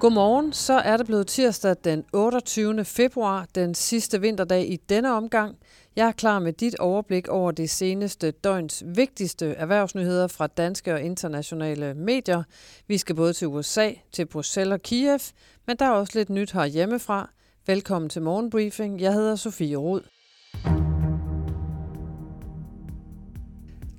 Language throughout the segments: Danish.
Godmorgen, så er det blevet tirsdag den 28. februar, den sidste vinterdag i denne omgang. Jeg er klar med dit overblik over de seneste døgns vigtigste erhvervsnyheder fra danske og internationale medier. Vi skal både til USA, til Bruxelles og Kiev, men der er også lidt nyt her hjemmefra. Velkommen til Morgenbriefing. Jeg hedder Sofie Rud.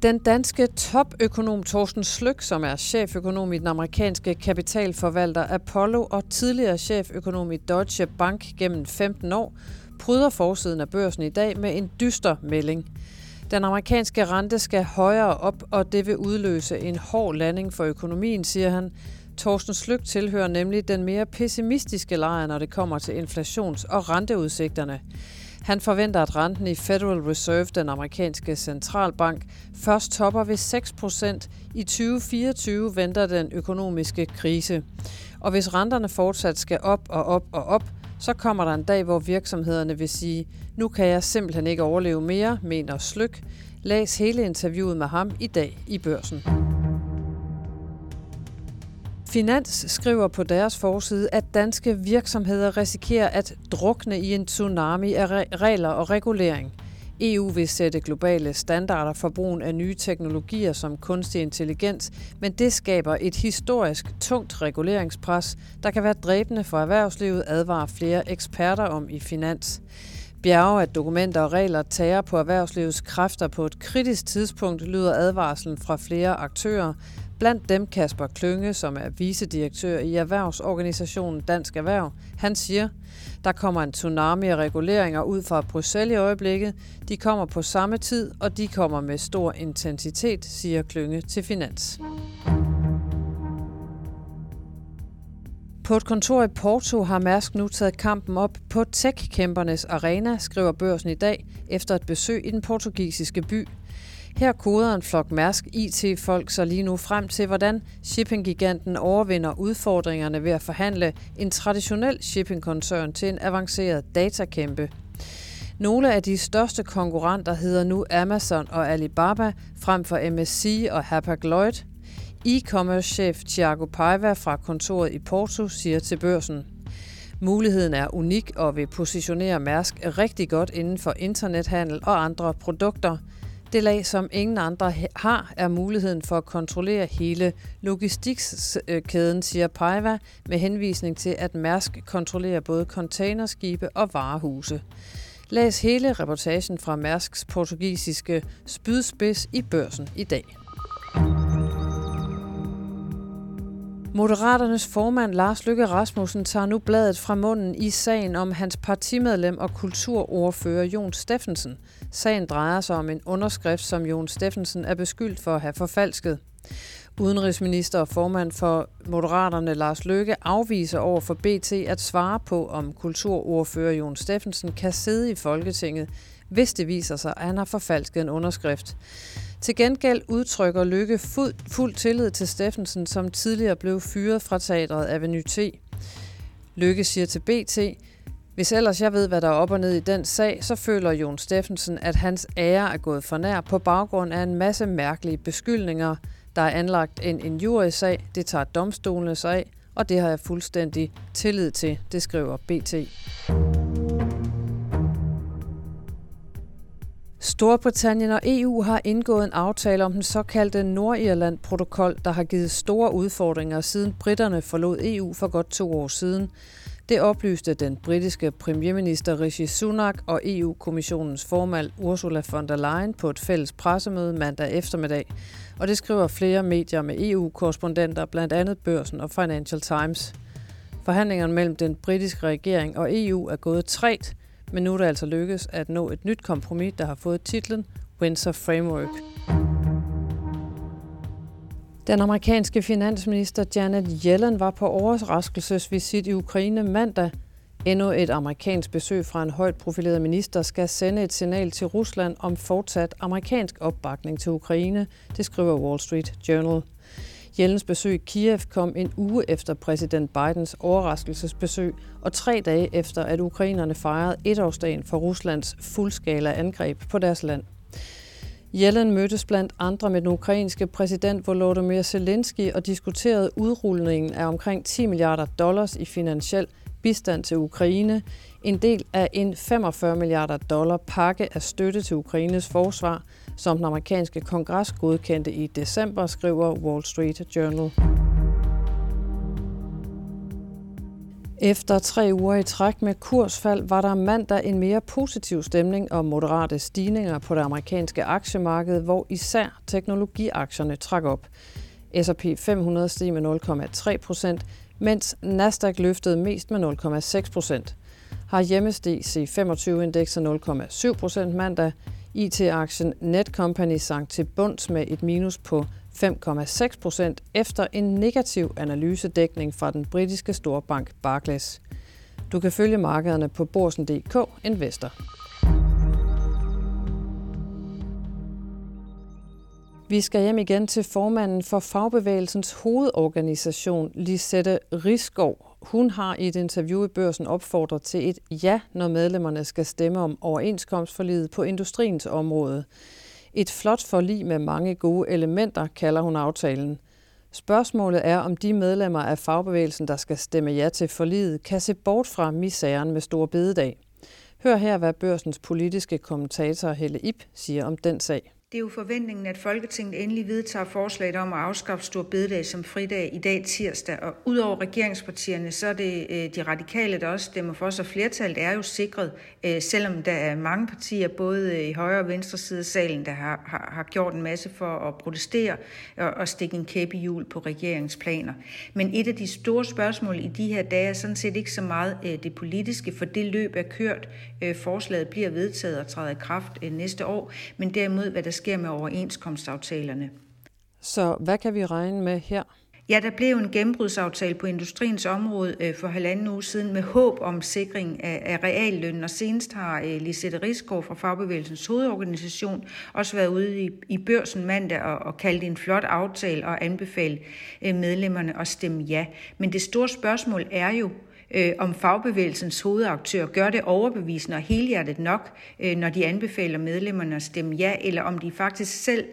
Den danske topøkonom Thorsten Slyk, som er cheføkonom i den amerikanske kapitalforvalter Apollo og tidligere cheføkonom i Deutsche Bank gennem 15 år, pryder forsiden af børsen i dag med en dyster melding. Den amerikanske rente skal højere op, og det vil udløse en hård landing for økonomien, siger han. Thorsten Slyk tilhører nemlig den mere pessimistiske lejr, når det kommer til inflations- og renteudsigterne. Han forventer, at renten i Federal Reserve, den amerikanske centralbank, først topper ved 6 procent. I 2024 venter den økonomiske krise. Og hvis renterne fortsat skal op og op og op, så kommer der en dag, hvor virksomhederne vil sige, nu kan jeg simpelthen ikke overleve mere, mener Slyk. Læs hele interviewet med ham i dag i børsen. Finans skriver på deres forside, at danske virksomheder risikerer at drukne i en tsunami af regler og regulering. EU vil sætte globale standarder for brugen af nye teknologier som kunstig intelligens, men det skaber et historisk tungt reguleringspres, der kan være dræbende for erhvervslivet, advarer flere eksperter om i finans. Bjerge af dokumenter og regler tager på erhvervslivets kræfter på et kritisk tidspunkt, lyder advarslen fra flere aktører, Blandt dem Kasper Klynge, som er vicedirektør i erhvervsorganisationen Dansk Erhverv. Han siger, der kommer en tsunami af reguleringer ud fra Bruxelles i øjeblikket. De kommer på samme tid, og de kommer med stor intensitet, siger Klynge til Finans. På et kontor i Porto har Mærsk nu taget kampen op på tech-kæmpernes arena, skriver børsen i dag, efter et besøg i den portugisiske by. Her koder en flok Mærsk IT-folk så lige nu frem til, hvordan shippinggiganten overvinder udfordringerne ved at forhandle en traditionel shippingkoncern til en avanceret datakæmpe. Nogle af de største konkurrenter hedder nu Amazon og Alibaba frem for MSC og Hapag-Lloyd. E-commerce-chef Thiago Paiva fra kontoret i Porto siger til børsen, Muligheden er unik og vil positionere Mærsk rigtig godt inden for internethandel og andre produkter – det lag, som ingen andre har, er muligheden for at kontrollere hele logistikskæden, øh, siger Paiva, med henvisning til, at Mærsk kontrollerer både containerskibe og varehuse. Læs hele reportagen fra Mærsks portugisiske spydspids i børsen i dag. Moderaternes formand Lars Lykke Rasmussen tager nu bladet fra munden i sagen om hans partimedlem og kulturordfører Jon Steffensen. Sagen drejer sig om en underskrift, som Jon Steffensen er beskyldt for at have forfalsket. Udenrigsminister og formand for Moderaterne Lars Løkke afviser over for BT at svare på, om kulturordfører Jon Steffensen kan sidde i Folketinget, hvis det viser sig, at han har forfalsket en underskrift. Til gengæld udtrykker Lykke fuld, fuld tillid til Steffensen, som tidligere blev fyret fra teatret Avenue T. Lykke siger til BT, hvis ellers jeg ved, hvad der er op og ned i den sag, så føler Jon Steffensen, at hans ære er gået for nær på baggrund af en masse mærkelige beskyldninger. Der er anlagt en injuriesag, det tager domstolene sig af, og det har jeg fuldstændig tillid til, det skriver BT. Storbritannien og EU har indgået en aftale om den såkaldte Nordirland-protokol, der har givet store udfordringer siden britterne forlod EU for godt to år siden. Det oplyste den britiske premierminister Rishi Sunak og EU-kommissionens formand Ursula von der Leyen på et fælles pressemøde mandag eftermiddag. Og det skriver flere medier med EU-korrespondenter, blandt andet Børsen og Financial Times. Forhandlingerne mellem den britiske regering og EU er gået træt, men nu er det altså lykkedes at nå et nyt kompromis, der har fået titlen Windsor Framework. Den amerikanske finansminister Janet Yellen var på overraskelsesvisit i Ukraine mandag. Endnu et amerikansk besøg fra en højt profileret minister skal sende et signal til Rusland om fortsat amerikansk opbakning til Ukraine, det skriver Wall Street Journal. Jellens besøg i Kiev kom en uge efter præsident Bidens overraskelsesbesøg, og tre dage efter, at ukrainerne fejrede etårsdagen for Ruslands fuldskala angreb på deres land. Jellen mødtes blandt andre med den ukrainske præsident Volodymyr Zelensky og diskuterede udrulningen af omkring 10 milliarder dollars i finansiel bistand til Ukraine, en del af en 45 milliarder dollar pakke af støtte til Ukraines forsvar, som den amerikanske kongres godkendte i december, skriver Wall Street Journal. Efter tre uger i træk med kursfald var der mandag en mere positiv stemning og moderate stigninger på det amerikanske aktiemarked, hvor især teknologiaktierne trak op. S&P 500 steg med 0,3 procent, mens Nasdaq løftede mest med 0,6 procent. Har hjemmesteg C25-indekset 0,7 procent mandag. IT-aktien Netcompany sank til bunds med et minus på 5,6 procent efter en negativ analysedækning fra den britiske storbank Barclays. Du kan følge markederne på borsen.dk Investor. Vi skal hjem igen til formanden for fagbevægelsens hovedorganisation, Lisette Riskov. Hun har i et interview i børsen opfordret til et ja, når medlemmerne skal stemme om overenskomstforliget på industriens område. Et flot forlig med mange gode elementer, kalder hun aftalen. Spørgsmålet er, om de medlemmer af fagbevægelsen, der skal stemme ja til forliget, kan se bort fra misæren med stor bededag. Hør her, hvad børsens politiske kommentator Helle Ip siger om den sag. Det er jo forventningen, at Folketinget endelig vedtager forslaget om at afskaffe Stor Bededag som fridag i dag tirsdag. Og udover regeringspartierne, så er det øh, de radikale, der også stemmer for, så flertallet er jo sikret, øh, selvom der er mange partier, både øh, i højre og venstre side af salen, der har, har, har gjort en masse for at protestere og, og stikke en kæppe i hjul på regeringsplaner. Men et af de store spørgsmål i de her dage er sådan set ikke så meget det politiske, for det løb er kørt. Forslaget bliver vedtaget og træder i kraft næste år, men derimod, hvad der sker med overenskomstaftalerne. Så hvad kan vi regne med her? Ja, der blev en gennembrudsaftale på industriens område øh, for halvanden uge siden med håb om sikring af, reallønnen, og senest har øh, Lisette Rigsgaard fra Fagbevægelsens hovedorganisation også været ude i, børsen mandag og, og kaldt en flot aftale og anbefale øh, medlemmerne at stemme ja. Men det store spørgsmål er jo, øh, om fagbevægelsens hovedaktør gør det overbevisende og helhjertet nok, øh, når de anbefaler medlemmerne at stemme ja, eller om de faktisk selv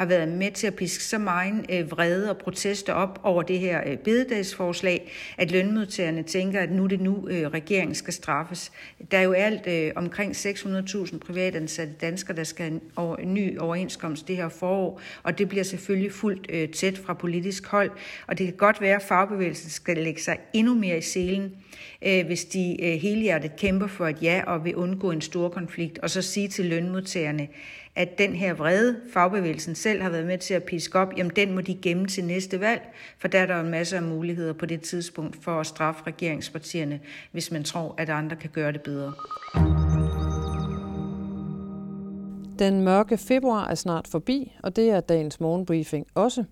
har været med til at piske så meget øh, vrede og protester op over det her øh, bededagsforslag, at lønmodtagerne tænker, at nu er det nu, øh, regeringen skal straffes. Der er jo alt øh, omkring 600.000 privatansatte danskere, der skal have en, en ny overenskomst det her forår, og det bliver selvfølgelig fuldt øh, tæt fra politisk hold, og det kan godt være, at fagbevægelsen skal lægge sig endnu mere i selen, øh, hvis de øh, helhjertet kæmper for et ja og vil undgå en stor konflikt, og så sige til lønmodtagerne, at den her vrede, fagbevægelsen selv har været med til at piske op, jamen den må de gemme til næste valg, for der er der en masse af muligheder på det tidspunkt for at straffe regeringspartierne, hvis man tror, at andre kan gøre det bedre. Den mørke februar er snart forbi, og det er dagens morgenbriefing også.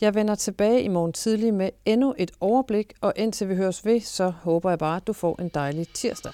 Jeg vender tilbage i morgen tidlig med endnu et overblik, og indtil vi høres ved, så håber jeg bare, at du får en dejlig tirsdag.